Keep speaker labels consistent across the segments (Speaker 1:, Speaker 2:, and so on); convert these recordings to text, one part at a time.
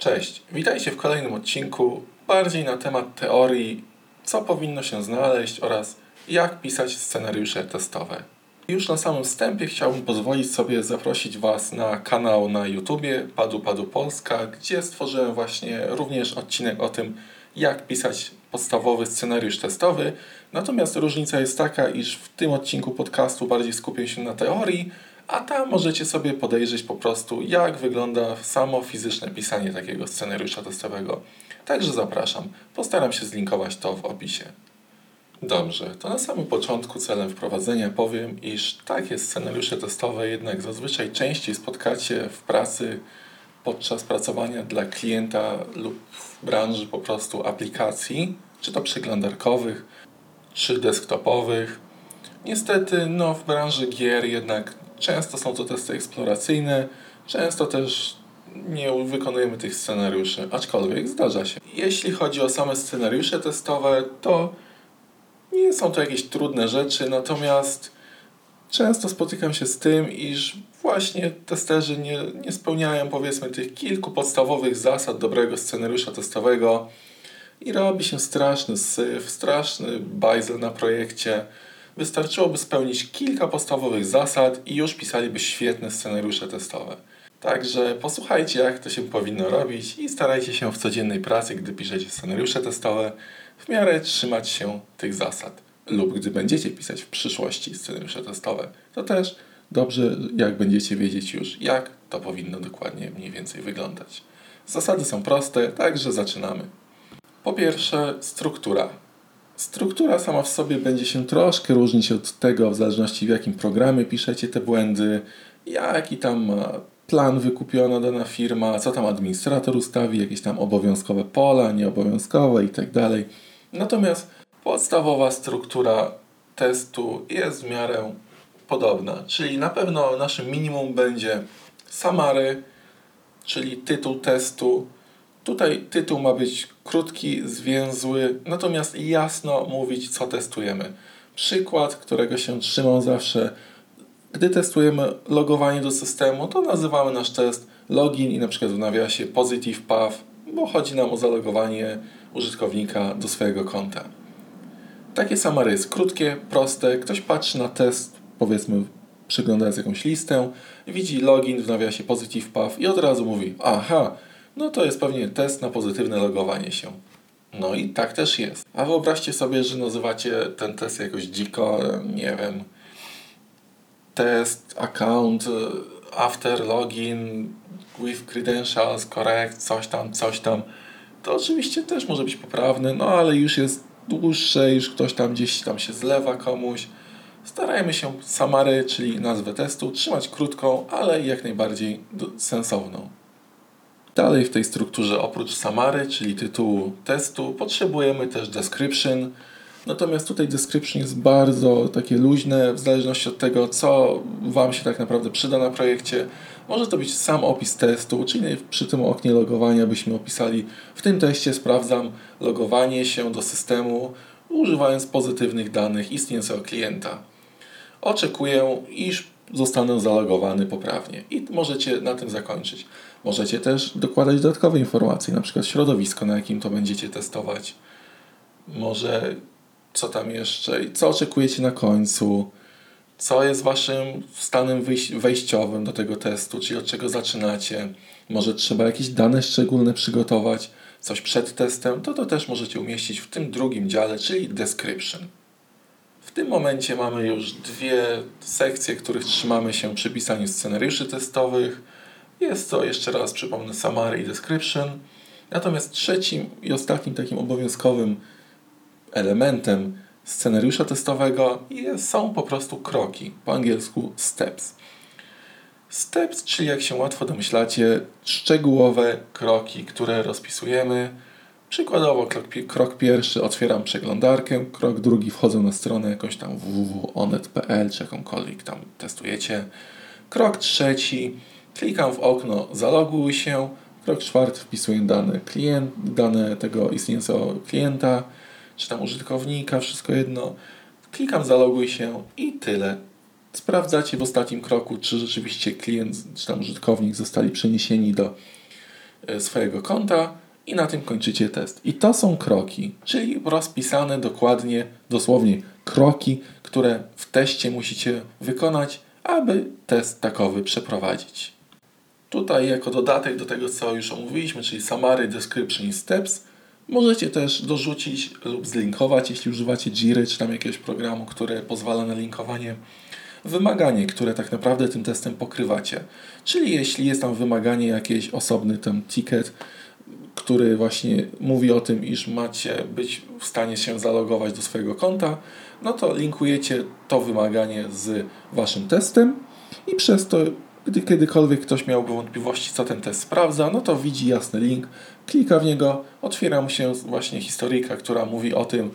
Speaker 1: Cześć, witajcie w kolejnym odcinku, bardziej na temat teorii, co powinno się znaleźć oraz jak pisać scenariusze testowe. Już na samym wstępie chciałbym pozwolić sobie zaprosić Was na kanał na YouTubie Padu Padu Polska, gdzie stworzyłem właśnie również odcinek o tym, jak pisać podstawowy scenariusz testowy. Natomiast różnica jest taka, iż w tym odcinku podcastu bardziej skupię się na teorii, a tam możecie sobie podejrzeć po prostu, jak wygląda samo fizyczne pisanie takiego scenariusza testowego. Także zapraszam. Postaram się zlinkować to w opisie. Dobrze, to na samym początku celem wprowadzenia powiem, iż takie scenariusze testowe jednak zazwyczaj częściej spotkacie w pracy podczas pracowania dla klienta lub w branży po prostu aplikacji, czy to przeglądarkowych, czy desktopowych. Niestety, no, w branży gier jednak często są to testy eksploracyjne, często też nie wykonujemy tych scenariuszy, aczkolwiek zdarza się. Jeśli chodzi o same scenariusze testowe, to nie są to jakieś trudne rzeczy, natomiast często spotykam się z tym, iż właśnie testerzy nie, nie spełniają powiedzmy tych kilku podstawowych zasad dobrego scenariusza testowego i robi się straszny syf, straszny bajzel na projekcie. Wystarczyłoby spełnić kilka podstawowych zasad i już pisaliby świetne scenariusze testowe. Także posłuchajcie, jak to się powinno robić i starajcie się w codziennej pracy, gdy piszecie scenariusze testowe, w miarę trzymać się tych zasad. Lub gdy będziecie pisać w przyszłości scenariusze testowe, to też dobrze, jak będziecie wiedzieć już, jak to powinno dokładnie mniej więcej wyglądać. Zasady są proste, także zaczynamy. Po pierwsze, struktura. Struktura sama w sobie będzie się troszkę różnić od tego, w zależności w jakim programie piszecie te błędy, jaki tam ma plan wykupiona dana firma, co tam administrator ustawi, jakieś tam obowiązkowe pola, nieobowiązkowe itd. Tak Natomiast podstawowa struktura testu jest w miarę podobna, czyli na pewno naszym minimum będzie summary, czyli tytuł testu. Tutaj tytuł ma być krótki, zwięzły, natomiast jasno mówić, co testujemy. Przykład, którego się trzymam zawsze, gdy testujemy logowanie do systemu, to nazywamy nasz test login i na przykład w nawiasie positive path, bo chodzi nam o zalogowanie użytkownika do swojego konta. Takie summary jest krótkie, proste. Ktoś patrzy na test, powiedzmy, przeglądając jakąś listę, widzi login w nawiasie positive path i od razu mówi: Aha, no to jest pewnie test na pozytywne logowanie się. No i tak też jest. A wyobraźcie sobie, że nazywacie ten test jakoś dziko, nie wiem, test, account, after login with credentials, correct, coś tam, coś tam. To oczywiście też może być poprawne, no ale już jest dłuższe, już ktoś tam gdzieś tam się zlewa komuś. Starajmy się samary, czyli nazwę testu, trzymać krótką, ale jak najbardziej sensowną. Dalej w tej strukturze oprócz samary, czyli tytułu testu, potrzebujemy też description. Natomiast tutaj description jest bardzo takie luźne, w zależności od tego, co Wam się tak naprawdę przyda na projekcie. Może to być sam opis testu, czyli przy tym oknie logowania byśmy opisali w tym teście sprawdzam logowanie się do systemu używając pozytywnych danych istniejącego klienta. Oczekuję, iż zostanę zalogowany poprawnie i możecie na tym zakończyć. Możecie też dokładać dodatkowe informacje, na przykład środowisko, na jakim to będziecie testować. Może co tam jeszcze i co oczekujecie na końcu, co jest waszym stanem wejściowym do tego testu, czyli od czego zaczynacie. Może trzeba jakieś dane szczególne przygotować, coś przed testem, to to też możecie umieścić w tym drugim dziale, czyli description. W tym momencie mamy już dwie sekcje, których trzymamy się przy pisaniu scenariuszy testowych. Jest to, jeszcze raz przypomnę, summary i description. Natomiast trzecim i ostatnim takim obowiązkowym elementem scenariusza testowego jest, są po prostu kroki, po angielsku steps. Steps, czyli jak się łatwo domyślacie, szczegółowe kroki, które rozpisujemy. Przykładowo krok pierwszy otwieram przeglądarkę, krok drugi wchodzę na stronę jakąś tam www.onet.pl czy jakąkolwiek tam testujecie. Krok trzeci klikam w okno zaloguj się. Krok czwarty wpisuję dane klient, dane tego istniejącego klienta czy tam użytkownika, wszystko jedno. Klikam zaloguj się i tyle. Sprawdzacie w ostatnim kroku, czy rzeczywiście klient, czy tam użytkownik zostali przeniesieni do e, swojego konta i na tym kończycie test. I to są kroki, czyli rozpisane dokładnie, dosłownie kroki, które w teście musicie wykonać, aby test takowy przeprowadzić. Tutaj jako dodatek do tego, co już omówiliśmy, czyli summary, description steps, możecie też dorzucić lub zlinkować, jeśli używacie Jiry czy tam jakiegoś programu, który pozwala na linkowanie, wymaganie, które tak naprawdę tym testem pokrywacie. Czyli jeśli jest tam wymaganie jakieś osobny tam ticket, który właśnie mówi o tym, iż macie być w stanie się zalogować do swojego konta, no to linkujecie to wymaganie z waszym testem i przez to, gdy kiedykolwiek ktoś miałby wątpliwości, co ten test sprawdza, no to widzi jasny link, klika w niego, otwiera mu się właśnie historyjka, która mówi o tym,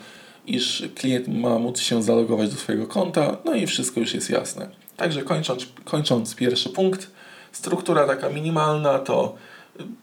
Speaker 1: iż klient ma móc się zalogować do swojego konta, no i wszystko już jest jasne. Także kończąc, kończąc pierwszy punkt, struktura taka minimalna to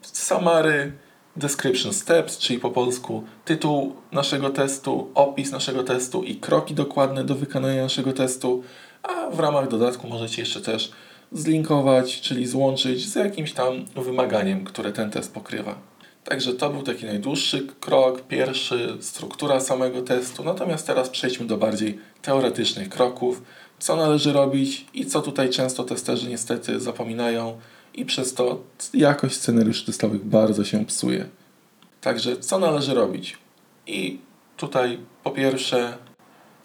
Speaker 1: summary, description steps, czyli po polsku tytuł naszego testu, opis naszego testu i kroki dokładne do wykonania naszego testu, a w ramach dodatku możecie jeszcze też zlinkować, czyli złączyć z jakimś tam wymaganiem, które ten test pokrywa. Także to był taki najdłuższy krok, pierwszy, struktura samego testu. Natomiast teraz przejdźmy do bardziej teoretycznych kroków, co należy robić i co tutaj często testerzy niestety zapominają i przez to jakość scenariuszy testowych bardzo się psuje. Także co należy robić? I tutaj po pierwsze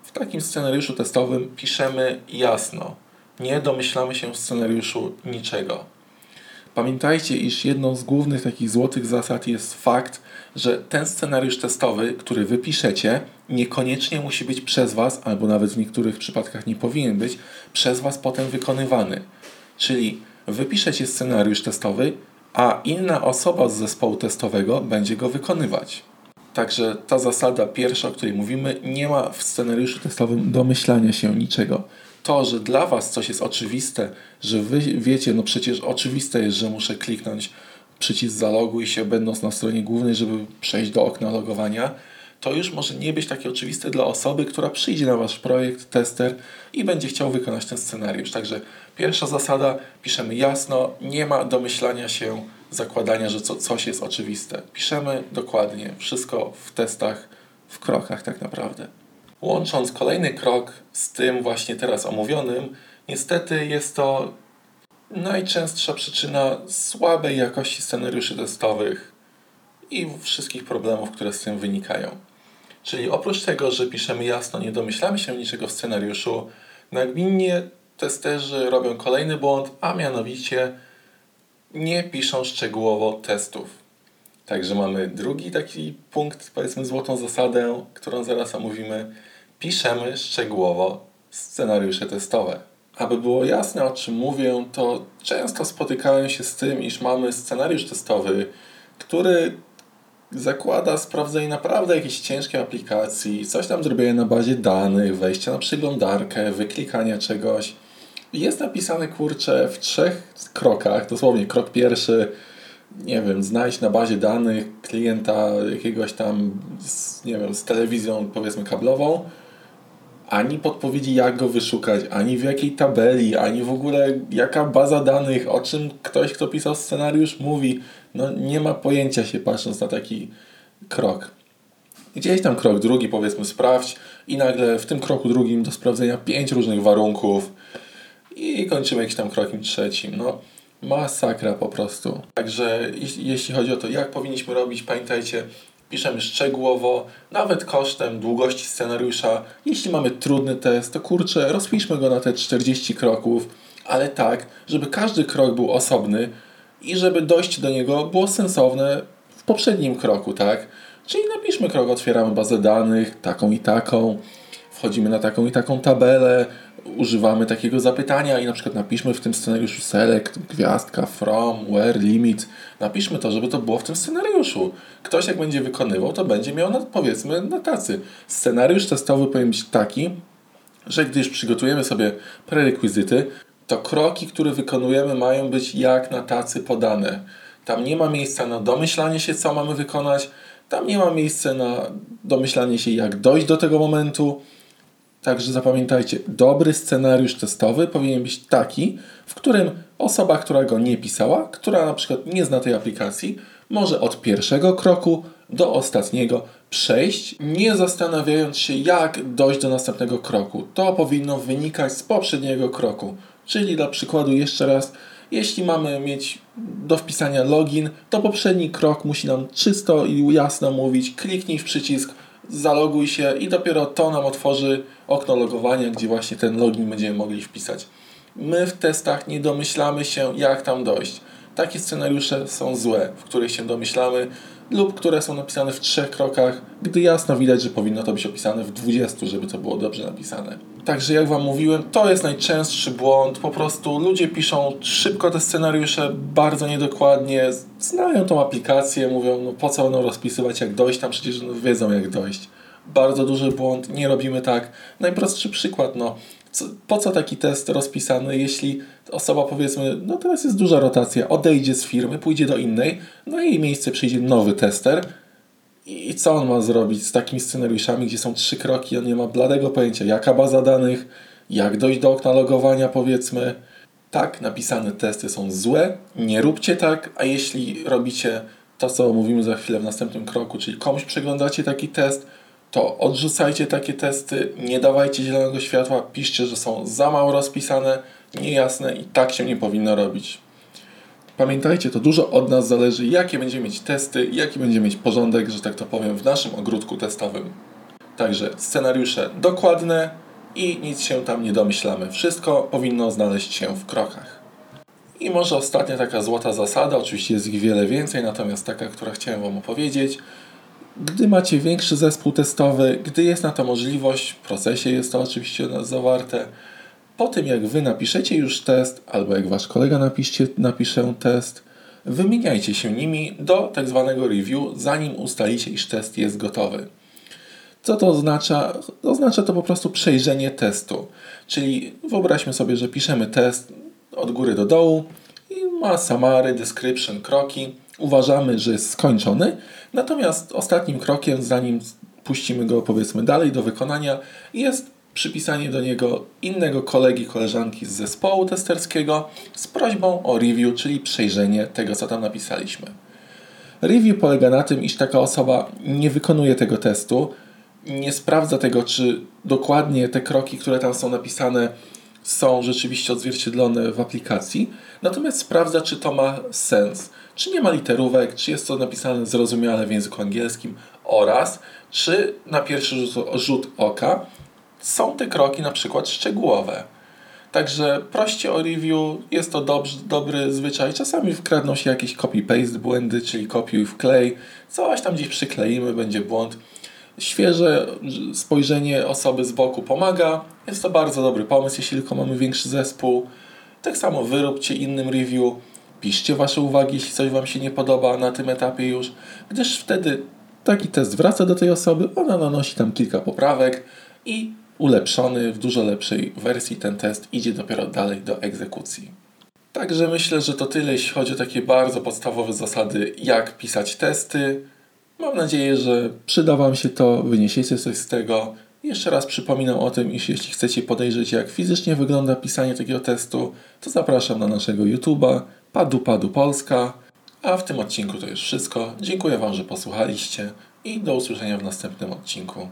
Speaker 1: w takim scenariuszu testowym piszemy jasno. Nie domyślamy się w scenariuszu niczego. Pamiętajcie, iż jedną z głównych takich złotych zasad jest fakt, że ten scenariusz testowy, który wypiszecie, niekoniecznie musi być przez Was, albo nawet w niektórych przypadkach nie powinien być, przez Was potem wykonywany. Czyli wypiszecie scenariusz testowy, a inna osoba z zespołu testowego będzie go wykonywać. Także ta zasada pierwsza, o której mówimy, nie ma w scenariuszu testowym domyślania się niczego. To, że dla Was coś jest oczywiste, że Wy wiecie, no przecież oczywiste jest, że muszę kliknąć przycisk zaloguj się, będąc na stronie głównej, żeby przejść do okna logowania, to już może nie być takie oczywiste dla osoby, która przyjdzie na Wasz projekt, tester i będzie chciał wykonać ten scenariusz. Także pierwsza zasada, piszemy jasno, nie ma domyślania się, zakładania, że co, coś jest oczywiste. Piszemy dokładnie, wszystko w testach, w krokach tak naprawdę. Łącząc kolejny krok z tym właśnie teraz omówionym, niestety jest to najczęstsza przyczyna słabej jakości scenariuszy testowych i wszystkich problemów, które z tym wynikają. Czyli oprócz tego, że piszemy jasno, nie domyślamy się niczego w scenariuszu, nagminnie testerzy robią kolejny błąd, a mianowicie nie piszą szczegółowo testów. Także mamy drugi taki punkt, powiedzmy złotą zasadę, którą zaraz omówimy. Piszemy szczegółowo scenariusze testowe. Aby było jasne o czym mówię, to często spotykałem się z tym, iż mamy scenariusz testowy, który zakłada sprawdzenie naprawdę jakiejś ciężkiej aplikacji, coś tam zrobienie na bazie danych, wejście na przeglądarkę, wyklikania czegoś. Jest napisane kurczę w trzech krokach, dosłownie krok pierwszy, nie wiem, znajdź na bazie danych klienta jakiegoś tam, z, nie wiem, z telewizją powiedzmy kablową, ani podpowiedzi jak go wyszukać, ani w jakiej tabeli, ani w ogóle jaka baza danych, o czym ktoś, kto pisał scenariusz mówi. No nie ma pojęcia się patrząc na taki krok. Gdzieś tam krok drugi powiedzmy sprawdź i nagle w tym kroku drugim do sprawdzenia pięć różnych warunków i kończymy jakimś tam krokiem trzecim. No masakra po prostu. Także jeśli chodzi o to, jak powinniśmy robić, pamiętajcie, piszemy szczegółowo, nawet kosztem długości scenariusza. Jeśli mamy trudny test, to kurczę, rozpiszmy go na te 40 kroków, ale tak, żeby każdy krok był osobny i żeby dojść do niego było sensowne w poprzednim kroku, tak? Czyli napiszmy krok, otwieramy bazę danych, taką i taką, wchodzimy na taką i taką tabelę, używamy takiego zapytania i na przykład napiszmy w tym scenariuszu select, gwiazdka, from, where, limit. Napiszmy to, żeby to było w tym scenariuszu. Ktoś jak będzie wykonywał, to będzie miał, na, powiedzmy, na tacy. Scenariusz testowy powinien być taki, że gdy już przygotujemy sobie prerekwizyty, to kroki, które wykonujemy mają być jak na tacy podane. Tam nie ma miejsca na domyślanie się, co mamy wykonać, tam nie ma miejsca na domyślanie się, jak dojść do tego momentu, Także zapamiętajcie, dobry scenariusz testowy powinien być taki, w którym osoba, która go nie pisała, która na przykład nie zna tej aplikacji, może od pierwszego kroku do ostatniego przejść, nie zastanawiając się, jak dojść do następnego kroku. To powinno wynikać z poprzedniego kroku. Czyli dla przykładu jeszcze raz, jeśli mamy mieć do wpisania login, to poprzedni krok musi nam czysto i jasno mówić: kliknij w przycisk, zaloguj się i dopiero to nam otworzy okno logowania, gdzie właśnie ten login będziemy mogli wpisać. My w testach nie domyślamy się, jak tam dojść. Takie scenariusze są złe, w których się domyślamy, lub które są napisane w trzech krokach, gdy jasno widać, że powinno to być opisane w 20, żeby to było dobrze napisane. Także jak Wam mówiłem, to jest najczęstszy błąd. Po prostu ludzie piszą szybko te scenariusze, bardzo niedokładnie, znają tą aplikację, mówią, no po co będą rozpisywać, jak dojść tam, przecież no wiedzą jak dojść. Bardzo duży błąd, nie robimy tak. Najprostszy przykład, no po co taki test rozpisany, jeśli osoba powiedzmy, no teraz jest duża rotacja, odejdzie z firmy, pójdzie do innej, na jej miejsce przyjdzie nowy tester i co on ma zrobić z takimi scenariuszami, gdzie są trzy kroki, on nie ma bladego pojęcia, jaka baza danych, jak dojść do okna logowania powiedzmy. Tak, napisane testy są złe, nie róbcie tak, a jeśli robicie to, co mówimy za chwilę w następnym kroku, czyli komuś przeglądacie taki test, to odrzucajcie takie testy, nie dawajcie zielonego światła, piszcie, że są za mało rozpisane, niejasne i tak się nie powinno robić. Pamiętajcie, to dużo od nas zależy, jakie będziemy mieć testy, jaki będziemy mieć porządek, że tak to powiem, w naszym ogródku testowym. Także scenariusze dokładne i nic się tam nie domyślamy. Wszystko powinno znaleźć się w krokach. I może ostatnia taka złota zasada, oczywiście jest ich wiele więcej, natomiast taka, która chciałem Wam opowiedzieć – gdy macie większy zespół testowy, gdy jest na to możliwość, w procesie jest to oczywiście zawarte, po tym jak Wy napiszecie już test, albo jak Wasz kolega napisze, napisze test, wymieniajcie się nimi do tak zwanego review, zanim ustalicie, iż test jest gotowy. Co to oznacza? Oznacza to po prostu przejrzenie testu. Czyli wyobraźmy sobie, że piszemy test od góry do dołu i ma summary, description, kroki uważamy, że jest skończony, natomiast ostatnim krokiem, zanim puścimy go powiedzmy dalej do wykonania, jest przypisanie do niego innego kolegi, koleżanki z zespołu testerskiego z prośbą o review, czyli przejrzenie tego, co tam napisaliśmy. Review polega na tym, iż taka osoba nie wykonuje tego testu, nie sprawdza tego, czy dokładnie te kroki, które tam są napisane, są rzeczywiście odzwierciedlone w aplikacji, natomiast sprawdza, czy to ma sens, czy nie ma literówek, czy jest to napisane zrozumiale w języku angielskim oraz czy na pierwszy rzut, rzut oka są te kroki na przykład szczegółowe. Także proście o review, jest to dobry, dobry zwyczaj. Czasami wkradną się jakieś copy-paste błędy, czyli kopiuj wklej, coś tam gdzieś przykleimy, będzie błąd. Świeże spojrzenie osoby z boku pomaga. Jest to bardzo dobry pomysł, jeśli tylko mamy większy zespół. Tak samo wyróbcie innym review. Piszcie Wasze uwagi, jeśli coś Wam się nie podoba na tym etapie już, gdyż wtedy taki test wraca do tej osoby, ona nanosi tam kilka poprawek i ulepszony w dużo lepszej wersji ten test idzie dopiero dalej do egzekucji. Także myślę, że to tyle, jeśli chodzi o takie bardzo podstawowe zasady, jak pisać testy. Mam nadzieję, że przyda Wam się to, wyniesiecie coś z tego. Jeszcze raz przypominam o tym, iż jeśli chcecie podejrzeć, jak fizycznie wygląda pisanie takiego testu, to zapraszam na naszego YouTube'a, Padu Padu Polska. A w tym odcinku to już wszystko. Dziękuję Wam, że posłuchaliście i do usłyszenia w następnym odcinku.